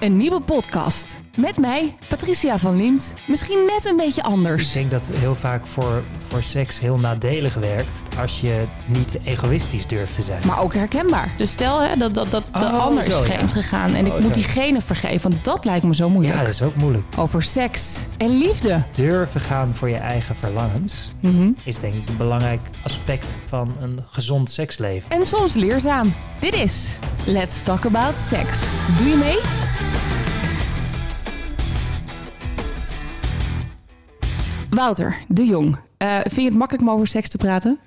Een nieuwe podcast. Met mij, Patricia van Liemt. Misschien net een beetje Ik anders. denk dat heel vaak voor, voor seks heel nadelig werkt als je niet egoïstisch durft te zijn. Maar ook herkenbaar. Dus stel hè, dat, dat, dat de Oh, ander is zo, ja. vreemd gegaan en ik Oh, moet zo. diegene vergeven. Want dat lijkt me zo moeilijk. Ja, dat is ook moeilijk. Over seks en liefde. Durven gaan voor je eigen verlangens Mhm. is denk ik een belangrijk aspect van een gezond seksleven. En soms leerzaam. Dit is Let's Talk About Sex. Doe je mee? Wouter de Jong, eh, vind je het makkelijk om over seks te praten?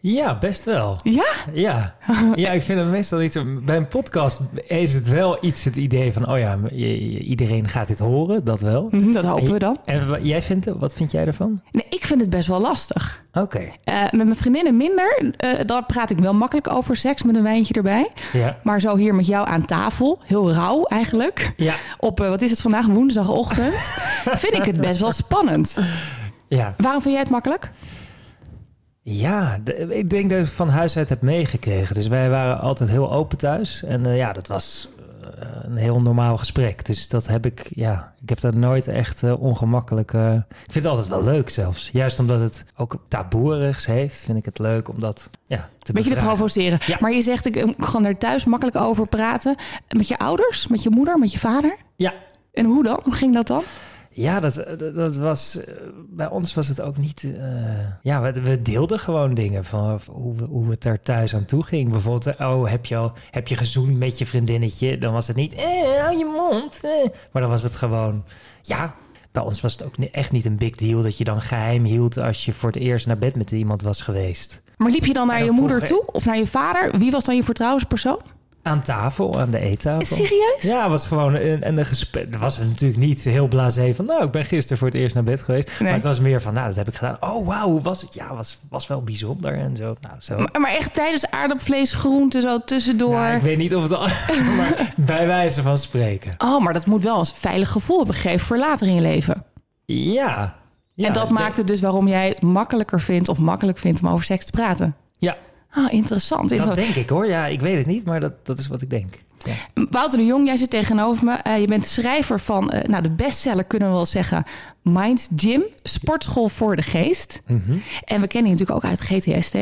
Ja, best wel. Ja? Ja. ja, ik vind het meestal iets... Bij een podcast is het wel iets het idee van... oh ja, iedereen gaat dit horen, dat wel. Mhm, Dat hopen we dan. En jij vindt, wat vind jij ervan? Nee, ik vind het best wel lastig. Oké, Eh, met mijn vriendinnen minder. Eh daar praat ik wel makkelijk over seks met een wijntje erbij. ja. Maar zo hier met jou aan tafel, heel rauw eigenlijk. Ja, Op, wat is het vandaag, woensdagochtend. vind ik het best wel spannend. Ja. Waarom vind jij het makkelijk? Ja, de- ik denk dat ik van huis uit heb meegekregen. Dus wij waren altijd heel open thuis. En eh, ja, dat was eh, een heel normaal gesprek. Dus dat heb ik, ja, ik heb daar nooit echt eh, ongemakkelijk... ik vind het altijd wel leuk zelfs. Juist omdat het ook taboerigs heeft, vind ik het leuk om dat ja, te Beetje te provoceren. Ja. Maar je zegt, ik kan er thuis makkelijk over praten. Met je ouders, met je moeder, met je vader? Ja, En hoe dan? Hoe ging dat dan? Ja, dat, dat, dat was. eh, Bij ons was het ook niet. eh, ja, we, we deelden gewoon dingen van hoe, we- hoe het er thuis aan toe ging. Bijvoorbeeld, eh, oh, heb je, al, heb je gezoend met je vriendinnetje? Dan was het niet, eh, hou je mond. eh. Maar dan was het gewoon, ja. Bij ons was het ook echt niet een big deal dat je dan geheim hield als je voor het eerst naar bed met iemand was geweest. Maar liep je dan naar je moeder vroeg- toe? Of naar je vader? Wie was dan je vertrouwenspersoon? Aan tafel, aan de eettafel. Serieus? Ja, het was gewoon een, en een gesprek. Het was natuurlijk niet heel blasé van, nou, ik ben gisteren voor het eerst naar bed geweest. Maar het was meer van, nou, dat heb ik gedaan. Oh, wauw, hoe was het? Ja, was, was wel bijzonder en zo. Nou, zo. Maar, maar echt tijdens aardappelvlees, groenten zo tussendoor. Nou, ik weet niet of het al, maar bij wijze van spreken. Oh, maar dat moet wel een veilig gevoel hebben gegeven voor later in je leven. Ja. ja en dat ik maakt het dus waarom jij het makkelijker vindt of makkelijk vindt om over seks te praten. Ja, Ah, interessant. dat interessant. denk ik hoor. Ja, ik weet het niet, maar dat, dat is wat ik denk. Ja. Wouter de Jong, jij zit tegenover me. Eh, je bent de schrijver van eh, nou, de bestseller, kunnen we wel zeggen, Mind Gym, Sportschool voor de Geest. Mhm, En we kennen je natuurlijk ook uit GTST.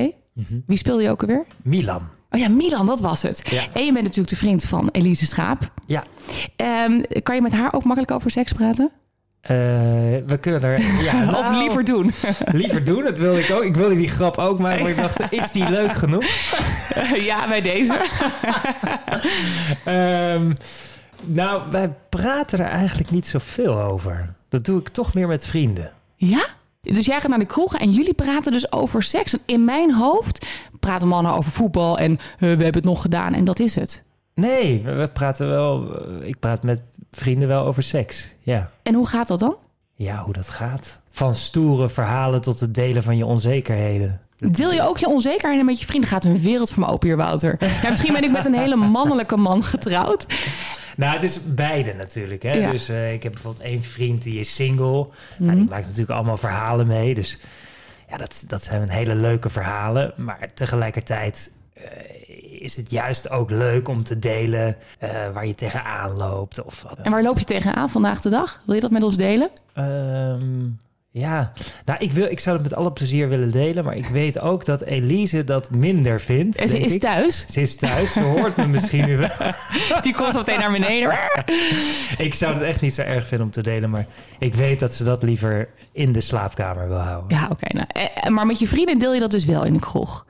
Wie speelde je ook alweer? Milan. Oh ja, Milan, dat was het. Ja. En je bent natuurlijk de vriend van Elise Schaap. Ja. Ehm, kan je met haar ook makkelijk over seks praten? Eh, we kunnen er... Ja, of nou, liever doen? Liever doen, dat wilde ik ook. Ik wilde die grap ook maken, maar ik dacht, is die leuk genoeg? ja, bij deze. Ehm, nou, wij praten er eigenlijk niet zoveel over. Dat doe ik toch meer met vrienden. Ja? Dus jij gaat naar de kroeg en jullie praten dus over seks. En in mijn hoofd praten mannen over voetbal en eh, we hebben het nog gedaan en dat is het. Nee, we, we praten wel. eh, Ik praat met vrienden wel over seks. Ja. En hoe gaat dat dan? Ja, hoe dat gaat. Van stoere verhalen tot het delen van je onzekerheden. Deel je ook je onzekerheden met je vrienden? Gaat een wereld voor me open hier, Wouter. Ja, misschien ben ik met een hele mannelijke man getrouwd. Nou, het is beide natuurlijk. Hè? Ja. Dus eh, ik heb bijvoorbeeld één vriend die is single. Nou, die maakt natuurlijk allemaal verhalen mee. Dus ja, dat, dat zijn hele leuke verhalen. Maar tegelijkertijd eh, is het juist ook leuk om te delen eh, waar je tegenaan loopt. Of wat. En waar loop je tegenaan vandaag de dag? Wil je dat met ons delen? Ehm, ja, nou, ik, wil, ik zou het met alle plezier willen delen. Maar ik weet ook dat Elise dat minder vindt. En ze is ik. thuis, Ze is thuis, ze hoort me misschien nu wel. dus die komt meteen naar beneden. Ik zou het echt niet zo erg vinden om te delen, maar ik weet dat ze dat liever in de slaapkamer wil houden. Ja, oké. nou, eh, maar met je vrienden deel je dat dus wel in de kroeg?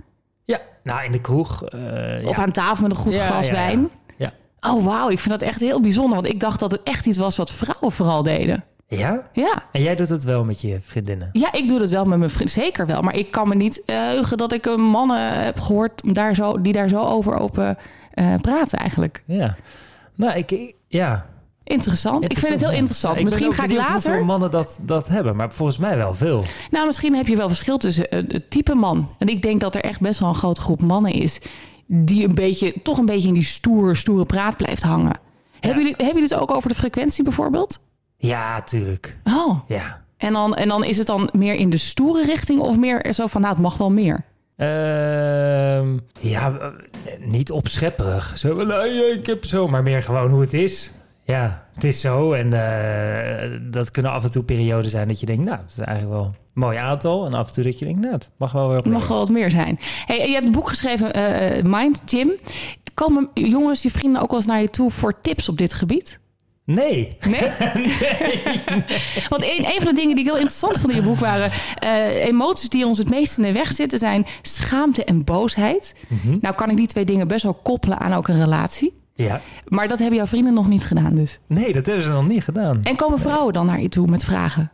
Nou in de kroeg. eh, Of ja. aan tafel met een goed Ja, glas ja, wijn? Ja. Oh, wauw. Ik vind dat echt heel bijzonder. Want ik dacht dat het echt iets was wat vrouwen vooral deden. Ja? Ja. En jij doet het wel met je vriendinnen? Ja, ik doe dat wel met mijn vriend. Zeker wel. Maar ik kan me niet eh, heugen dat ik een mannen heb gehoord daar zo, die daar zo over open eh, praten eigenlijk. Ja. Nou, ik, ik- ja. Interessant. Ik vind het heel interessant. Ja, Misschien ga ik later... hoeveel mannen dat, dat hebben, maar volgens mij wel veel. Nou, misschien heb je wel verschil tussen eh, het type man. En ik denk dat er echt best wel een grote groep mannen is... die een beetje, toch een beetje in die stoere, stoere praat blijft hangen. Hebben, jullie, hebben jullie het ook over de frequentie bijvoorbeeld? Ja, tuurlijk. Oh, Ja. en dan, en dan is het dan meer in de stoere richting... of meer zo van, nou, het mag wel meer? Ehm, ja, eh, niet opschepperig. Zo ik heb zo, maar meer gewoon hoe het is. Ja, het is zo. En eh, dat kunnen af en toe perioden zijn dat je denkt, nou, dat is eigenlijk wel een mooi aantal. En af en toe dat je denkt, nou, het mag wel weer mag wel wat meer zijn. Hey, je hebt een boek geschreven, eh, Mind, Jim. Komen jongens, je vrienden ook wel eens naar je toe voor tips op dit gebied? Nee. Nee? Want een, een van de dingen die ik heel interessant vond in je boek waren... eh, emoties die ons het meest in de weg zitten zijn schaamte en boosheid. Mhm. Nou kan ik die twee dingen best wel koppelen aan ook een relatie. Ja. Maar dat hebben jouw vrienden nog niet gedaan dus. Nee, dat hebben ze nog niet gedaan. En komen vrouwen dan naar je toe met vragen?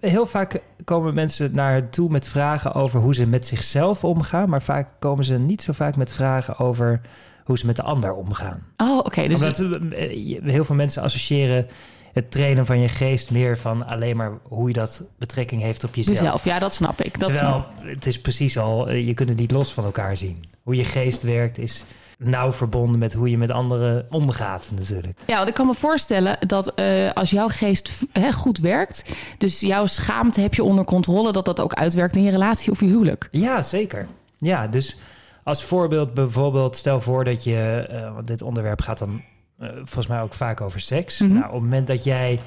Heel vaak komen mensen naar toe met vragen over hoe ze met zichzelf omgaan. Maar vaak komen ze niet zo vaak met vragen over hoe ze met de ander omgaan. Oh, oké. dus Omdat we- eh, heel veel mensen associëren het trainen van je geest meer van alleen maar hoe je dat betrekking heeft op jezelf. jezelf. Ja, dat snap ik. Dat Terwijl snap ik. het is precies al, eh, je kunt het niet los van elkaar zien. Hoe je geest werkt is nauw verbonden met hoe je met anderen omgaat natuurlijk. Ja, want ik kan me voorstellen dat eh, als jouw geest goed werkt... dus jouw schaamte heb je onder controle... dat dat ook uitwerkt in je relatie of je huwelijk. Ja, zeker. Ja, dus als voorbeeld bijvoorbeeld, stel voor dat je, eh, want dit onderwerp gaat dan eh, volgens mij ook vaak over seks. Mhm. Nou, op het moment dat jij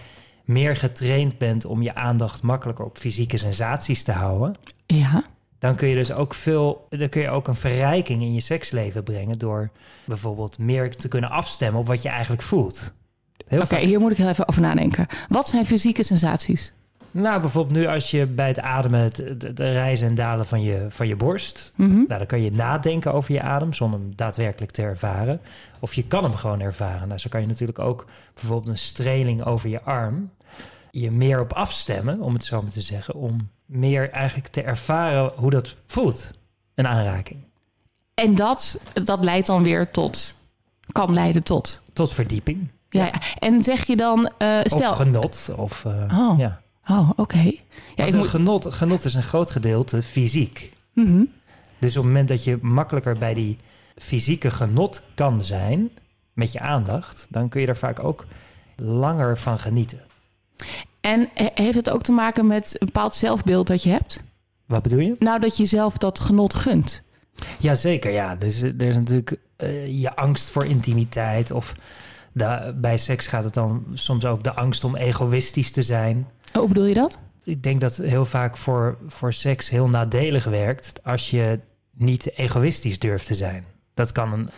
meer getraind bent om je aandacht makkelijker op fysieke sensaties te houden, Ja. Dan kun je dus ook veel, dan kun je ook een verrijking in je seksleven brengen door bijvoorbeeld meer te kunnen afstemmen op wat je eigenlijk voelt. Oké, hier moet ik heel even over nadenken. Wat zijn fysieke sensaties? Nou, bijvoorbeeld nu als je bij het ademen het, het, het rijzen en dalen van je, van je borst. Mhm. Nou, dan kan je nadenken over je adem zonder hem daadwerkelijk te ervaren. Of je kan hem gewoon ervaren. Nou, zo kan je natuurlijk ook bijvoorbeeld een streling over je arm je meer op afstemmen, om het zo maar te zeggen, om meer eigenlijk te ervaren hoe dat voelt, een aanraking. En dat, dat leidt dan weer tot... kan leiden tot... Tot verdieping. Ja, ja. En zeg je dan... eh, stel... Of genot. Of, eh, Oh. ja. Oh, oké. Ja, ik moet... genot, genot is een groot gedeelte fysiek. Mhm. Dus op het moment dat je makkelijker bij die fysieke genot kan zijn met je aandacht, dan kun je er vaak ook langer van genieten. En he- heeft het ook te maken met een bepaald zelfbeeld dat je hebt? Wat bedoel je? Nou, dat je zelf dat genot gunt. Jazeker, ja. Dus eh, er is natuurlijk eh, je angst voor intimiteit. Of de, bij seks gaat het dan soms ook de angst om egoïstisch te zijn. Oh, hoe bedoel je dat? Ik denk dat heel vaak voor, voor seks heel nadelig werkt als je niet egoïstisch durft te zijn. Dat kan een,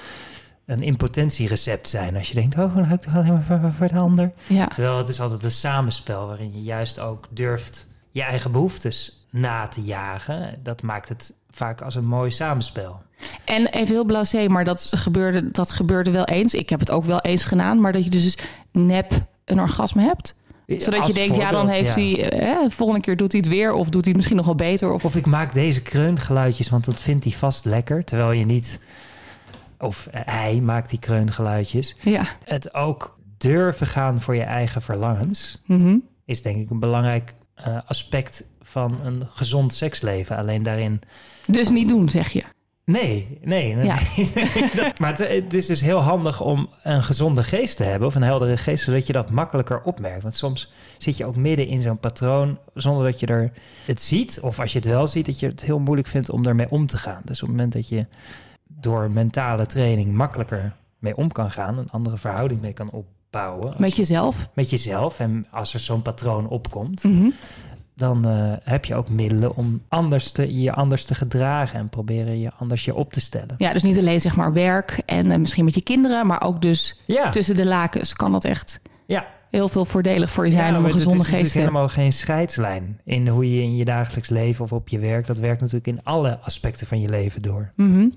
een impotentierecept zijn. Als je denkt, oh, dan ik toch alleen maar voor, voor de ander. Ja. Terwijl het is altijd een samenspel waarin je juist ook durft je eigen behoeftes na te jagen. Dat maakt het vaak als een mooi samenspel. En even heel blasé, maar dat gebeurde, dat gebeurde wel eens. Ik heb het ook wel eens gedaan, maar dat je dus nep een orgasme hebt. Zodat Als je denkt, ja, dan heeft ja. hij... Eh, volgende keer doet hij het weer of doet hij het misschien nog wel beter. Of, Of ik maak deze kreungeluidjes, want dat vindt hij vast lekker. Terwijl je niet... Of hij maakt die kreungeluidjes. ja. Het ook durven gaan voor je eigen verlangens... Mhm. is denk ik een belangrijk eh, aspect van een gezond seksleven. Alleen daarin... Dus niet doen, zeg je. Nee, nee. nee, Ja. nee, dat- maar het, het is dus heel handig om een gezonde geest te hebben... of een heldere geest, zodat je dat makkelijker opmerkt. Want soms zit je ook midden in zo'n patroon... zonder dat je er het ziet. Of als je het wel ziet, dat je het heel moeilijk vindt om ermee om te gaan. Dus op het moment dat je door mentale training makkelijker mee om kan gaan... een andere verhouding mee kan opbouwen... Met jezelf. met jezelf. En als er zo'n patroon opkomt, Mhm. dan eh, heb je ook middelen om anders te, je anders te gedragen en proberen je anders je op te stellen. Ja, dus niet alleen zeg maar werk en eh, misschien met je kinderen, maar ook dus Ja, tussen de lakens kan dat echt ja. Heel veel voordelig voor je zijn ja, om een het gezonde is geest te hebben. helemaal geen scheidslijn in hoe je in je dagelijks leven of op je werk. Dat werkt natuurlijk in alle aspecten van je leven door. Mhm.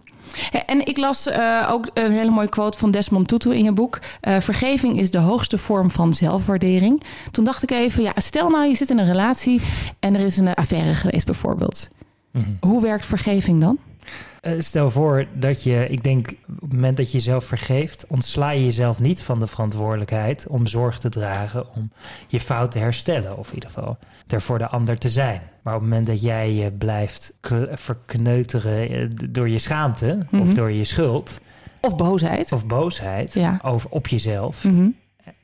En ik las eh, ook een hele mooie quote van Desmond Tutu in je boek. Eh, vergeving is de hoogste vorm van zelfwaardering. Toen dacht ik even, ja, stel nou je zit in een relatie en er is een affaire geweest bijvoorbeeld. Mhm. Hoe werkt vergeving dan? Eh, Stel voor dat je, ik denk op het moment dat je jezelf vergeeft, ontsla je jezelf niet van de verantwoordelijkheid om zorg te dragen, om je fout te herstellen, of in ieder geval er voor de ander te zijn. Maar op het moment dat jij je blijft verkneuteren eh, door je schaamte of Mhm. door je schuld Of boosheid? of boosheid Ja. over, op jezelf, Mhm.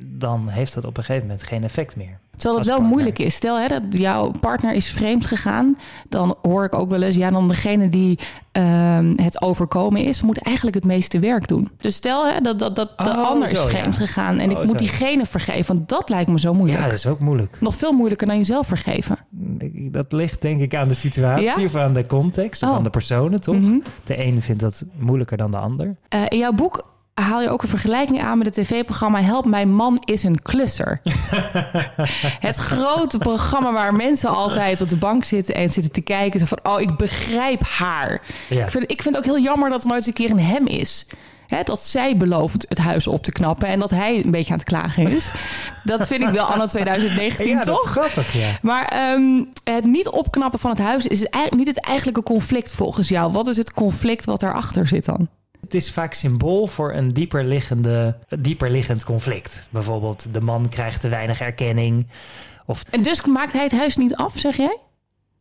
Dan heeft dat op een gegeven moment geen effect meer. Terwijl het wel partner. moeilijk is. Stel hè, dat jouw partner is vreemd gegaan. Dan hoor ik ook wel eens, ja, dan degene die ehm, het overkomen is, moet eigenlijk het meeste werk doen. Dus stel hè, dat, dat, dat de Oh, ander is vreemd ja. gegaan en ik Oh, moet zo. diegene vergeven. Want dat lijkt me zo moeilijk. Ja, dat is ook moeilijk. Nog veel moeilijker dan jezelf vergeven. Dat ligt denk ik aan de situatie Ja? of aan de context of Oh. aan de personen, toch? Mhm. De ene vindt dat moeilijker dan de ander. Eh, in jouw boek haal je ook een vergelijking aan met het tv-programma Help Mijn Man is een klusser. het grote programma waar mensen altijd op de bank zitten en zitten te kijken. Zo van, oh, ik begrijp haar. Ja. Ik, vind, ik vind het ook heel jammer dat er nooit eens een keer een hem is. Dat zij belooft het huis op te knappen en dat hij een beetje aan het klagen is. dat vind ik wel anno 2019, ja, dat toch? is grappig, ja. Maar ehm, het niet opknappen van het huis is eigenlijk niet het eigenlijke conflict volgens jou. Wat is het conflict wat daarachter zit dan? Het is vaak symbool voor een dieper, liggende, dieper liggend conflict. Bijvoorbeeld, de man krijgt te weinig erkenning. Of, En dus maakt hij het huis niet af, zeg jij?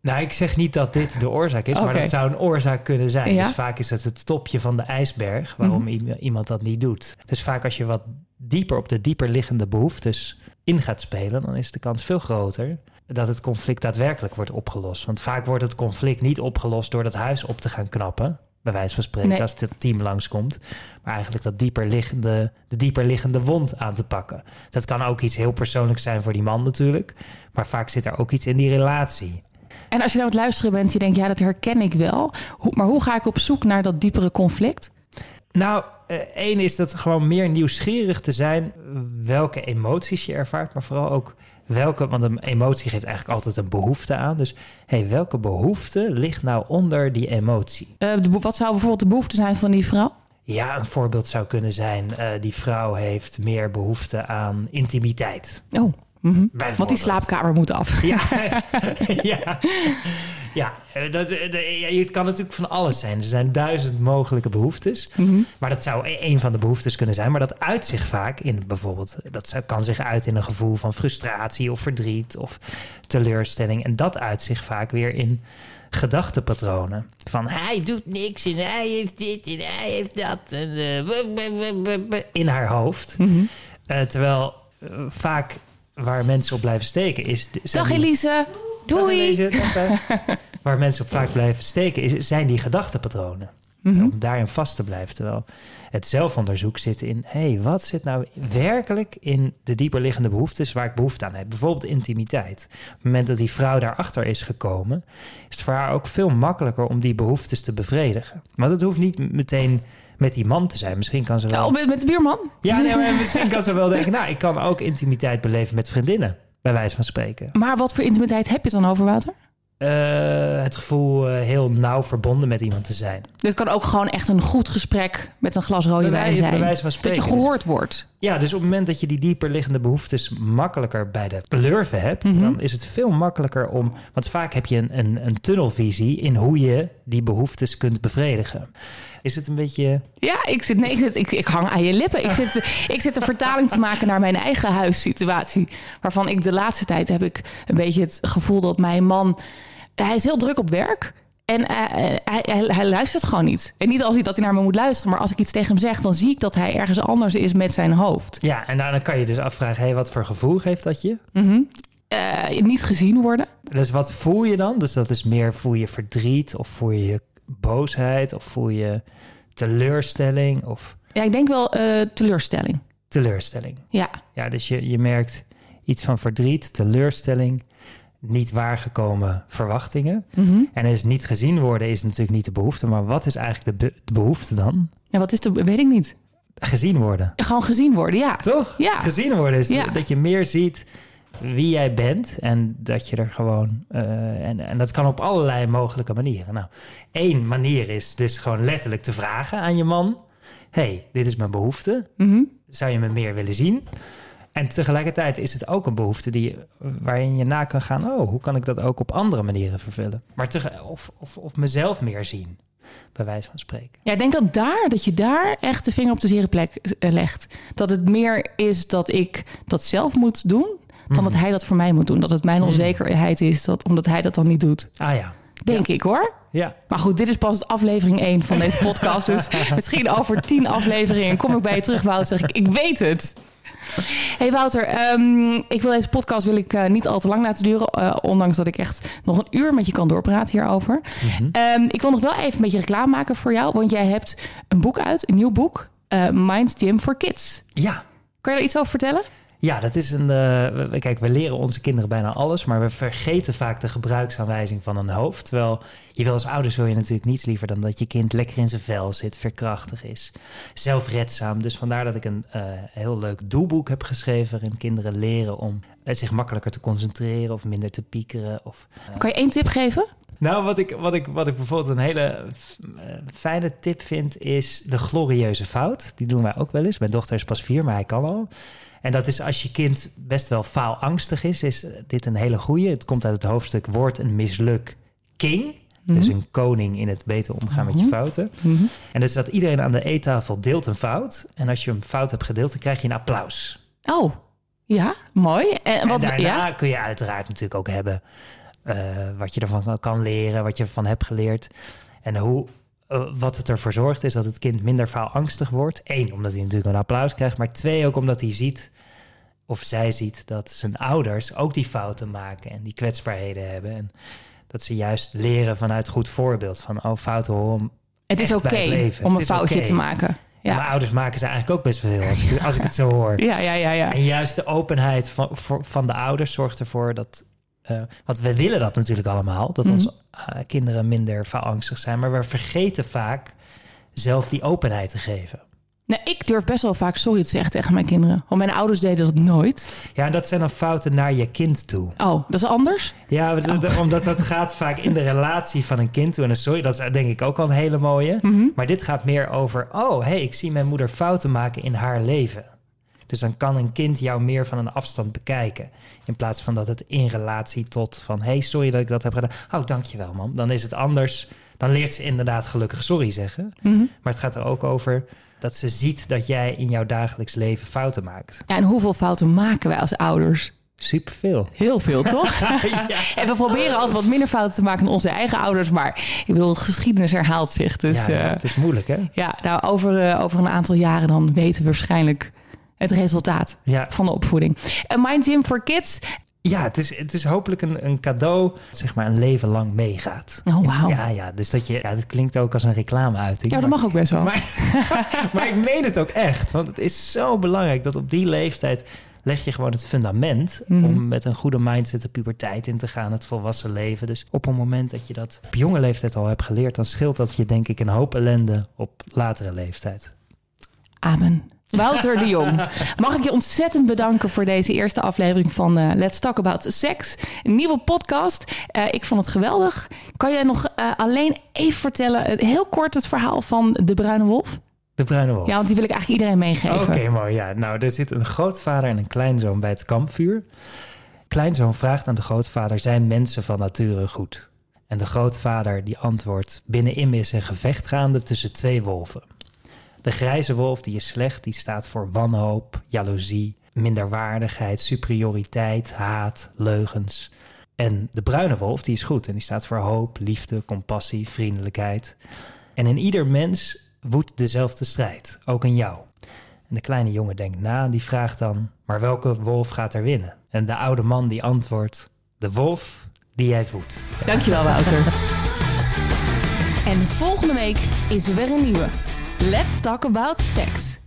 nou, ik zeg niet dat dit de oorzaak is, maar dat zou een oorzaak kunnen zijn. Ja. Dus vaak is het het topje van de ijsberg waarom i- iemand dat niet doet. Dus vaak als je wat dieper op de dieper liggende behoeftes in gaat spelen, dan is de kans veel groter dat het conflict daadwerkelijk wordt opgelost. Want vaak wordt het conflict niet opgelost door dat huis op te gaan knappen. Bij wijze van spreken, Nee. als het team langskomt. Maar eigenlijk dat dieper liggende, de dieper liggende wond aan te pakken. Dat kan ook iets heel persoonlijks zijn voor die man natuurlijk. Maar vaak zit er ook iets in die relatie. En als je nou aan het luisteren bent, je denkt, ja, dat herken ik wel. Maar hoe ga ik op zoek naar dat diepere conflict? Nou, eh, één is dat gewoon meer nieuwsgierig te zijn welke emoties je ervaart, maar vooral ook welke, want een emotie geeft eigenlijk altijd een behoefte aan. Dus hey, welke behoefte ligt nou onder die emotie? Eh, de, wat zou bijvoorbeeld de behoefte zijn van die vrouw? Ja, een voorbeeld zou kunnen zijn: eh, die vrouw heeft meer behoefte aan intimiteit. Oh, mhm. want die slaapkamer moet af. Ja, ja. Ja eh, dat, eh, het kan natuurlijk van alles zijn. Er zijn duizend mogelijke behoeftes. Mhm. Maar dat zou e- een van de behoeftes kunnen zijn. Maar dat uit zich vaak in bijvoorbeeld... dat kan zich uit in een gevoel van frustratie of verdriet of teleurstelling. En dat uit zich vaak weer in gedachtepatronen. Van hij doet niks en hij heeft dit en hij heeft dat. En, eh, in haar hoofd. Mhm. Terwijl vaak waar mensen op blijven steken is... Dag Elise, doei. Waar mensen op vaak blijven steken, is, zijn die gedachtepatronen. Mhm. Om daarin vast te blijven. Terwijl het zelfonderzoek zit in... hé, hey, wat zit nou werkelijk in de dieper liggende behoeftes... waar ik behoefte aan heb? Bijvoorbeeld intimiteit. Op het moment dat die vrouw daarachter is gekomen... is het voor haar ook veel makkelijker om die behoeftes te bevredigen. Maar dat hoeft niet meteen met die man te zijn. Misschien kan ze wel... Oh, met, met de buurman? Ja, nee, maar misschien kan ze wel denken... nou, ik kan ook intimiteit beleven met vriendinnen. Bij wijze van spreken. Maar wat voor intimiteit heb je dan over water? Eh, het gevoel eh, heel nauw verbonden met iemand te zijn. Dit kan ook gewoon echt een goed gesprek met een glas rode wijn zijn. Dat je gehoord wordt. Ja, dus op het moment dat je die dieper liggende behoeftes makkelijker bij de lurven hebt, Mhm. dan is het veel makkelijker om. Want vaak heb je een, een, een tunnelvisie in hoe je die behoeftes kunt bevredigen. Is het een beetje. Ja, ik, zit, nee, ik, zit, ik, ik hang aan je lippen. Ik zit, ik zit een vertaling te maken naar mijn eigen huissituatie. Waarvan ik de laatste tijd heb ik een beetje het gevoel dat mijn man... Hij is heel druk op werk. En eh, hij, hij, hij luistert gewoon niet. En niet als hij dat hij naar me moet luisteren. Maar als ik iets tegen hem zeg, dan zie ik dat hij ergens anders is met zijn hoofd. Ja, en dan kan je dus afvragen: hey, wat voor gevoel geeft dat je? Mhm. Eh, niet gezien worden. Dus wat voel je dan? Dus dat is meer voel je verdriet of voel je boosheid of voel je teleurstelling of Ja, ik denk wel eh, teleurstelling. teleurstelling. Ja. Ja, dus je, je merkt iets van verdriet, teleurstelling, niet waargekomen verwachtingen. Mhm. En is niet gezien worden is natuurlijk niet de behoefte, maar wat is eigenlijk de, be- de behoefte dan? ja, wat is de... Weet ik niet. Gezien worden. Gewoon gezien worden, ja. Toch? Ja. Gezien worden is Ja. dat je meer ziet wie jij bent en dat je er gewoon... eh, en, en dat kan op allerlei mogelijke manieren. Nou, één manier is dus gewoon letterlijk te vragen aan je man... hey, dit is mijn behoefte. Mhm. zou je me meer willen zien? En tegelijkertijd is het ook een behoefte die, waarin je na kan gaan... oh, hoe kan ik dat ook op andere manieren vervullen? Maar tege- of, of, of mezelf meer zien, bij wijze van spreken. Ja, ik denk dat daar, dat je daar echt de vinger op de zere plek eh, legt. Dat het meer is dat ik dat zelf moet doen, dan dat hij dat voor mij moet doen. Dat het mijn onzekerheid is, dat, omdat hij dat dan niet doet. Ah ja, Denk ik hoor. ja. Maar goed, dit is pas aflevering 1 van deze podcast. dus misschien over 10 afleveringen kom ik bij je terug, Wout. Zeg ik, ik weet het. Hey Wouter, ehm, ik wil deze podcast wil ik, eh, niet al te lang laten duren. eh, ondanks dat ik echt nog een uur met je kan doorpraten hierover. Mhm. Ehm, ik wil nog wel even een beetje reclame maken voor jou. Want jij hebt een boek uit, een nieuw boek. eh Mind Gym for Kids. Ja, Kan je daar iets over vertellen? Ja, dat is een. eh, kijk, we leren onze kinderen bijna alles, maar we vergeten vaak de gebruiksaanwijzing van een hoofd. Terwijl je wil als ouders wil je natuurlijk niets liever dan dat je kind lekker in zijn vel zit, verkrachtig is, zelfredzaam. Dus vandaar dat ik een eh, heel leuk doelboek heb geschreven waarin kinderen leren om eh, zich makkelijker te concentreren of minder te piekeren. Of, Kan je één tip geven? nou, wat ik, wat, ik, wat ik bijvoorbeeld een hele fijne tip vind, is de glorieuze fout. Die doen wij ook wel eens. Mijn dochter is pas vier, maar hij kan al. En dat is als je kind best wel faalangstig is, is dit een hele goeie. Het komt uit het hoofdstuk Woord een misluk king. Dus Mhm. een koning in het beter omgaan met je Mhm. fouten. Mhm. En dus dat iedereen aan de eettafel deelt een fout. En als je een fout hebt gedeeld, dan krijg je een applaus. Oh, ja, mooi. En, wat, en daarna ja? kun je uiteraard natuurlijk ook hebben eh, wat je ervan kan leren, wat je ervan hebt geleerd. En hoe, eh, wat het ervoor zorgt is dat het kind minder faalangstig wordt. Eén, omdat hij natuurlijk een applaus krijgt. Maar twee, ook omdat hij ziet, of zij ziet, dat zijn ouders ook die fouten maken en die kwetsbaarheden hebben. En dat ze juist leren vanuit goed voorbeeld. Van, oh, fouten horen. Het is oké om een foutje te maken. Ja. Ja, Mijn ouders maken ze eigenlijk ook best wel veel, als ik, als ik het zo hoor. ja, ja, ja. ja. En juist de openheid van, voor- van de ouders zorgt ervoor dat. Eh, want we willen dat natuurlijk allemaal, dat Mhm. onze eh, kinderen minder faalangstig zijn. Maar we vergeten vaak zelf die openheid te geven. Nou, ik durf best wel vaak sorry te zeggen tegen mijn kinderen. Want mijn ouders deden dat nooit. Ja, en dat zijn dan fouten naar je kind toe. Oh, dat is anders? Ja, Oh. dat- omdat dat gaat vaak in de relatie van een kind toe. En een sorry, dat is denk ik ook al een hele mooie. Mhm. Maar dit gaat meer over, oh, hey, ik zie mijn moeder fouten maken in haar leven. Dus dan kan een kind jou meer van een afstand bekijken. In plaats van dat het in relatie tot van, hey, sorry dat ik dat heb gedaan. Oh, dankjewel, man. Dan is het anders. Dan leert ze inderdaad gelukkig sorry zeggen. Mhm. Maar het gaat er ook over dat ze ziet dat jij in jouw dagelijks leven fouten maakt. Ja, en hoeveel fouten maken wij als ouders? Superveel. Heel veel, toch? ja. En we proberen altijd wat minder fouten te maken dan onze eigen ouders. Maar ik bedoel, geschiedenis herhaalt zich. Dus ja, ja, het is moeilijk, hè? ja nou, over, eh, over een aantal jaren dan weten we waarschijnlijk het resultaat Ja, van de opvoeding. En Mind Gym for Kids. ja het, is, het is hopelijk een, een cadeau dat zeg maar een leven lang meegaat. Oh, wauw. Ja, ja, dus dat je, ja, het klinkt ook als een reclameuiting. Ja, dat mag ook best wel. Maar, maar ik meen het ook echt. Want het is zo belangrijk dat op die leeftijd leg je gewoon het fundament Mhm. om met een goede mindset de puberteit in te gaan, het volwassen leven. Dus op een moment dat je dat op jonge leeftijd al hebt geleerd, dan scheelt dat je denk ik een hoop ellende op latere leeftijd. Amen. Wouter de Jong, mag ik je ontzettend bedanken voor deze eerste aflevering van eh, Let's Talk About Sex. Een nieuwe podcast. Eh, ik vond het geweldig. Kan jij nog eh, alleen even vertellen, heel kort het verhaal van de Bruine Wolf? De bruine wolf. Ja, want die wil ik eigenlijk iedereen meegeven. Oké, mooi. Ja, nou, er zit een grootvader en een kleinzoon bij het kampvuur. Kleinzoon vraagt aan de grootvader: zijn mensen van nature goed? En de grootvader die antwoordt: binnenin is een gevecht gaande tussen twee wolven. De grijze wolf die is slecht, die staat voor wanhoop, jaloezie, minderwaardigheid, superioriteit, haat, leugens. En de bruine wolf die is goed en die staat voor hoop, liefde, compassie, vriendelijkheid. En in ieder mens woedt dezelfde strijd, ook in jou. En de kleine jongen denkt na en die vraagt dan: Maar welke wolf gaat er winnen? En de oude man die antwoordt: De wolf die jij voedt. Dankjewel, Wouter. en volgende week is er weer een nieuwe. Let's Talk About Sex.